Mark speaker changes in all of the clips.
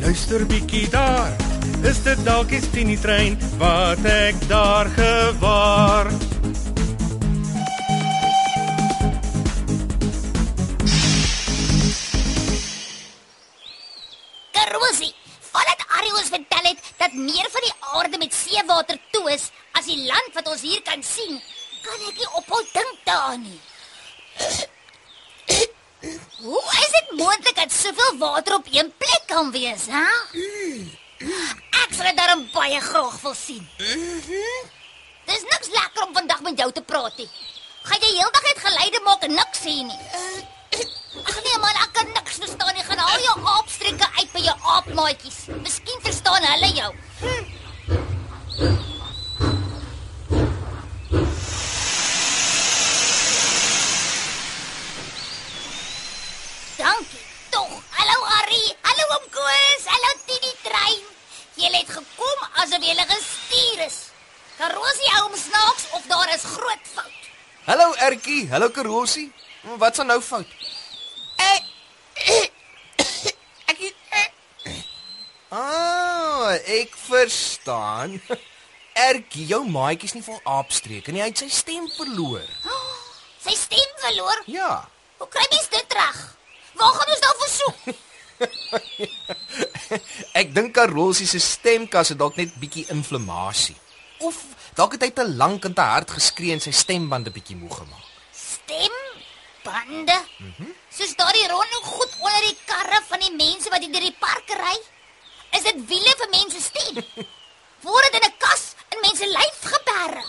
Speaker 1: luister bietjie daar. Is dit dalk die Tini trein wat ek daar gewaar?
Speaker 2: Karosie, voordat Arie ons vertel het dat meer van die aarde met seewater toe is as die land wat ons hier kan sien, kan ek nie ophou dink daaraan nie. Hoe is dit moontlik dat soveel water op een plek kan wees, hè? Ek sal dit darm baie graag wil sien. Dis niks lekker om vandag met jou te praat nie. Gaan jy heeldag net geleide maak en niks sê nie? Ag nee man, ek kan niks verstaan nie. Gaan al jou aapstreke uit by jou aapmaatjies. Miskien verstaan hulle jou. Dankie. Tog. Hallo Harry. Hallo oom Koos. Hallo Tini Trein. Julle het gekom asof julle gestuur is. Karosie hou hom snaaks of daar is groot fout.
Speaker 3: Hallo Ertjie, hallo Karosie. Wat's nou fout?
Speaker 2: Ek
Speaker 3: Ah, ek verstaan. Ertjie, jou maatjie is nie vol aapstreke nie. Hy het sy stem verloor.
Speaker 2: sy stem verloor.
Speaker 3: Ja.
Speaker 2: Hoe kry mens dit reg? Waar gaan ons nou versoek?
Speaker 3: Ek dink Karosie se stemkas het dalk net bietjie inflammasie. Of dalk het hy te lank en te hard geskree en sy stembande bietjie moeg gemaak.
Speaker 2: Stem bande. Mm. Soos daardie ronde goed onder die karre van die mense wat hier deur die park ry. Is dit wiele vir mense stem? Word dit in 'n kas in mense lyf geberg?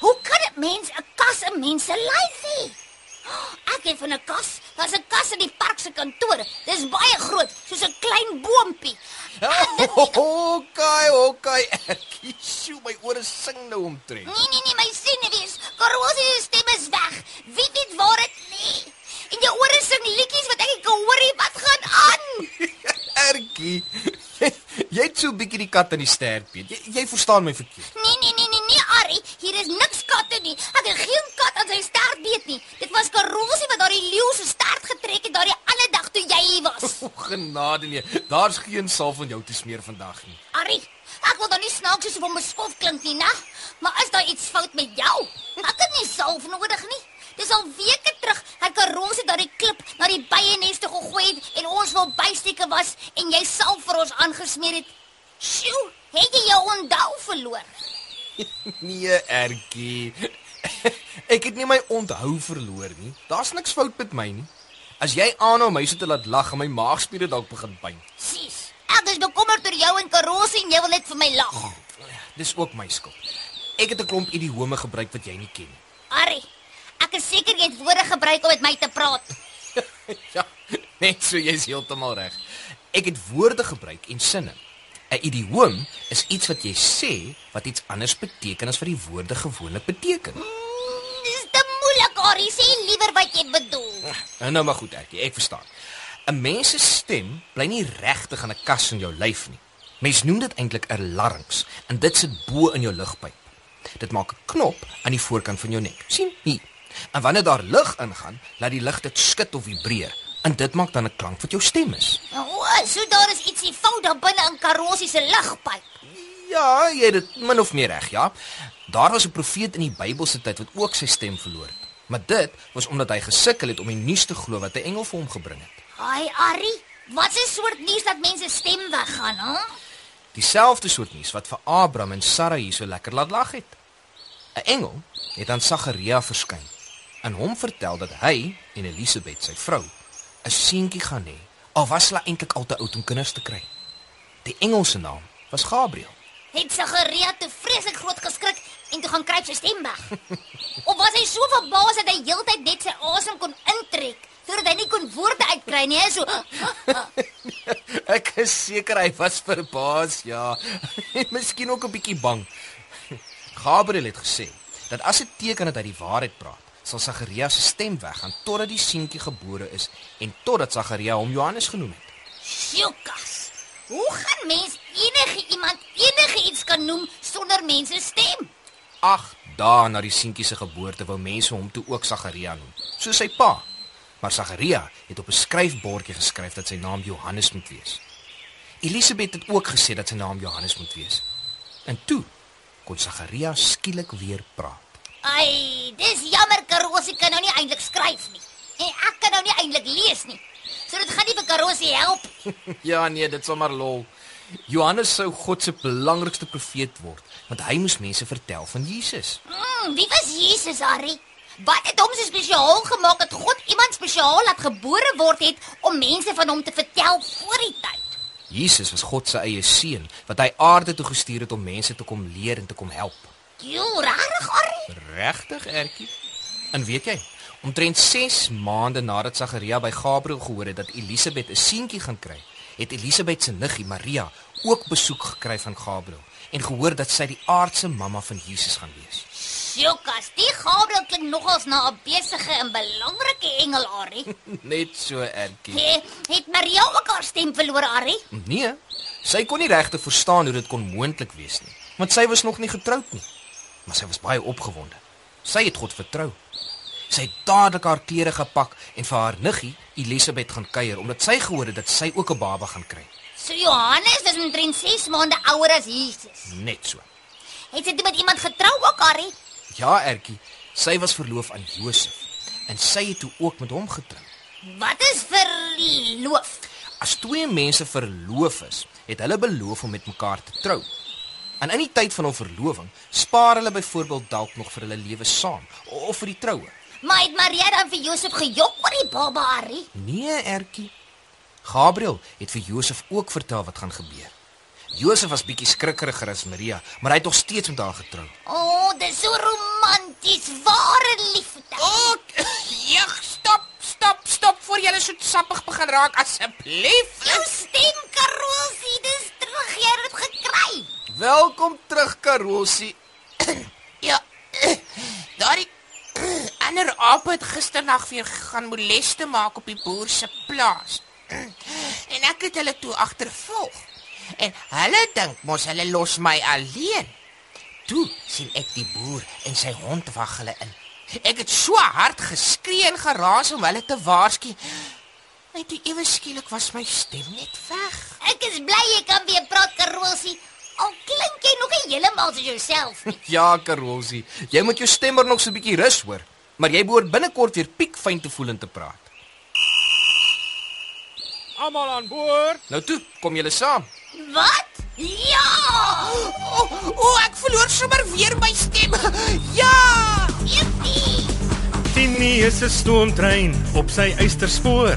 Speaker 2: Hoe kan dit mens 'n kas in mense lyf hê? Ek het van 'n kas. Daar's 'n kas in die park se kantoor. Dis baie groot, soos 'n klein boontjie.
Speaker 3: Okay, okay. Sjoe, my ore sing nou omtrent.
Speaker 2: Nee nee nee, my senuwees. Karosie se stem is weg. Wie weet waar dit lê? En jou ore sing liedjies wat ek nie kan hoor nie. Wat gaan aan?
Speaker 3: Ertjie. Jy het so 'n bietjie die kat in die stert, Piet. Jy, jy verstaan my verkeerd.
Speaker 2: Nee nee nee nee nee, Ari, hier is niks katte nie. Ek het geen kat aan sy stert weet nie. Dit was wat daardie leeu se stert getrek het daardie alle dag toe jy hier was.
Speaker 3: O, genade nee. Daar's geen salf van jou te smeer vandag nie.
Speaker 2: Ari, ek wil dan nie snaaks soos om beskof klink nie, né? Maar is daar iets fout met jou? Ek het nie salf nodig nie. Dis al weke terug dat Karosie daardie klip na die byenes toe gegooi het en ons wil bysteke was en jy salf vir ons aangesmeer het. Sjoe, het jy jou onthou verloor?
Speaker 3: Nee, Ertjie. Ek het nie my onthou verloor nie. Daar's niks fout met my nie. As jy aanhou my so te laat lag en my maagspiere dalk begin pyn.
Speaker 2: Sis, ek is bekommerd oor jou en Karosie en jy wil net vir my lag.
Speaker 3: Dis ook my skuld. Ek het 'n klomp idiome gebruik wat jy nie ken nie.
Speaker 2: Ari, ek is seker jy het woorde gebruik om met my te praat.
Speaker 3: Ja, net so jy's heeltemal reg. Ek het woorde gebruik en sinne. 'n Idioom is iets wat jy sê wat iets anders beteken as wat die woorde gewoonlik beteken.
Speaker 2: Mm, Dis te moeilik, Ari. Sê liewer wat jy bedoel.
Speaker 3: Nou nou maar goed, Ertjie, ek verstaan. 'n Mens se stem bly nie regtig aan 'n kas in jou lyf nie. Mens noem dit eintlik 'n larynx en dit sit bo in jou lugpyp. Dit maak 'n knop aan die voorkant van jou nek. sien hier. En wanneer daar lug ingaan, laat die lug dit skud of vibreer en dit maak dan 'n klank wat jou stem is.
Speaker 2: O, so daar is ietsie fout daar binne in Karosie se lugpyp.
Speaker 3: Ja, jy het dit min of meer reg, ja. Daar was 'n profeet in die Bybelse tyd wat ook sy stem verloor het. Maar dit was omdat hy gesukkel het om die nuus te glo wat 'n engel vir hom gebring het.
Speaker 2: Haai, Ari. Wat 'n soort nuus dat mense stem weggaan, hè?
Speaker 3: Dieselfde soort nuus wat vir Abraham en Sarah hier so lekker laat lag het. 'n Engel het aan Sagaria verskyn en hom vertel dat hy en Elisabet, sy vrou, 'n seentjie gaan hê. Al was hulle eintlik al te oud om kinders te kry. Die engelse naam was Gabriël.
Speaker 2: Het Sagaria te vreeslik groot geskrik en toe gaan kruip sy stem weg. of was hy so verbaas dat hy heeltyd net sy asem kon intrek sodat hy nie kon woorde uitkry nie, so.
Speaker 3: Ek is seker hy was verbaas, ja. En miskien ook 'n bietjie bang. Gabriël het gesê dat as 'n teken dat hy die waarheid praat, sal Sagaria se stem weggaan totdat die seentjie gebore is en totdat Sagaria hom Johannes genoem het.
Speaker 2: Sjokas. Hoe gaan mens enige iemand enige iets kan noem sonder mense stem?
Speaker 3: 8 dae na die seentjie se geboorte wou mense hom toe ook Sagaria noem, soos sy pa. Maar Sagaria het op 'n skryfbordjie geskryf dat sy naam Johannes moet wees. Elisabet het ook gesê dat sy naam Johannes moet wees. En toe kon Sagaria skielik weer praat.
Speaker 2: Ai, dis jammer Karosie kan nou nie eintlik skryf nie. En ek kan nou nie eintlik lees nie. So dit gaan nie vir Karosie help.
Speaker 3: Ja nee, dit sal maar lol. Johannes sou God se belangrikste profeet word, want hy moes mense vertel van Jesus.
Speaker 2: Mm, wie was Jesus, Harry? Wat het hom so spesiaal gemaak dat God iemand spesiaal laat gebore word het om mense van hom te vertel voor die tyd?
Speaker 3: Jesus was God se eie seun wat hy aarde toe gestuur het om mense te kom leer en te kom help.
Speaker 2: Jo, Harry.
Speaker 3: Regtig, Ertjie? En weet jy, omtrent 6 maande nadat Sagaria by Gabriël gehoor het dat Elisabet 'n seentjie gaan kry, het Elisabet se niggie Maria ook besoek gekry van Gabriël en gehoor dat sy die aardse mamma van Jesus gaan wees.
Speaker 2: Sjokas, die Gabriël klink nogals na 'n besige en belangrike engel, Harry.
Speaker 3: Net so, Ertjie.
Speaker 2: He, het Maria ook haar stem verloor, Harry?
Speaker 3: Nee, sy kon nie regtig verstaan hoe dit kon moontlik wees nie, want sy was nog nie getroud nie. Maar sy was baie opgewonde. Sy het God vertrou. Sy het dadelik haar klere gepak en vir haar niggie Elisabet gaan kuier omdat sy gehoor het dat sy ook 'n baba gaan kry.
Speaker 2: So Johannes was omtrent 6 maande ouer as Jesus.
Speaker 3: Net so.
Speaker 2: Het sy toe met iemand getrou ook, Harry?
Speaker 3: Ja, Ertjie, sy was verloof aan Josef en sy het toe ook met hom getrou.
Speaker 2: Wat is verloof?
Speaker 3: As twee mense verloof is, het hulle beloof om met mekaar te trou. En in die tyd van hul verloving, spaar hulle byvoorbeeld dalk nog vir hulle lewe saam of vir die troue.
Speaker 2: Maar het Maria dan vir Josef gejok oor die baba, Harry?
Speaker 3: Nee, Ertjie. Gabriël het vir Josef ook vertel wat gaan gebeur. Josef was bietjie skrikkeriger as Maria, maar hy het nog steeds met haar getrou.
Speaker 2: O, oh, dis so romanties, ware liefde.
Speaker 4: Ook. Ja, stop, stop, stop voor jy so sappig begin raak asseblief.
Speaker 2: Jou stem, Karosie, dis terug, jy het dit gekry.
Speaker 3: Welkom terug, Karosie.
Speaker 4: Ja. Daardie ander aap het gisternag weer gaan moleste maak op die boer se plaas. En ek het hulle toe agtervolg. En hulle dink mos hulle los my alleen. Toe sien ek die boer en sy hond wag hulle in. Ek het so hard geskree en geraas om hulle te waarsku. Net toe ewe skielik was my stem net weg.
Speaker 2: Ek is bly jy kan weer praat, Karosie. Al klink jy nog nie heeltemal soos jouself nie.
Speaker 3: Ja, Karosie, jy moet jou stemmer nog so 'n bietjie rus hoor, maar jy behoort binnekort weer piekfyn te voel en te praat.
Speaker 1: Almal aan boord.
Speaker 3: Nou toe, kom julle saam.
Speaker 2: Wat? Ja!
Speaker 4: O, o ek verloor sommer weer my stem. Ja!
Speaker 2: Jippie!
Speaker 1: Tini is 'n stoomtrein op sy eysterspoor.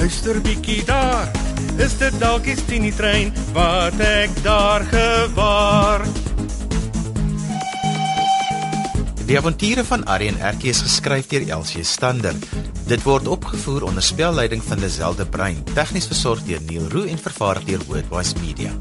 Speaker 1: luister bietjie daar. Is dit dalk die Tini trein wat ek daar gewaar?
Speaker 5: Die avonture van Arrie en Erkie is geskryf deur Elsie Stander. Dit word opgevoer onder spelleiding van Lazelle de Bruin, tegnies versorg deur Neil Roo en vervaar deur Wordwise Media.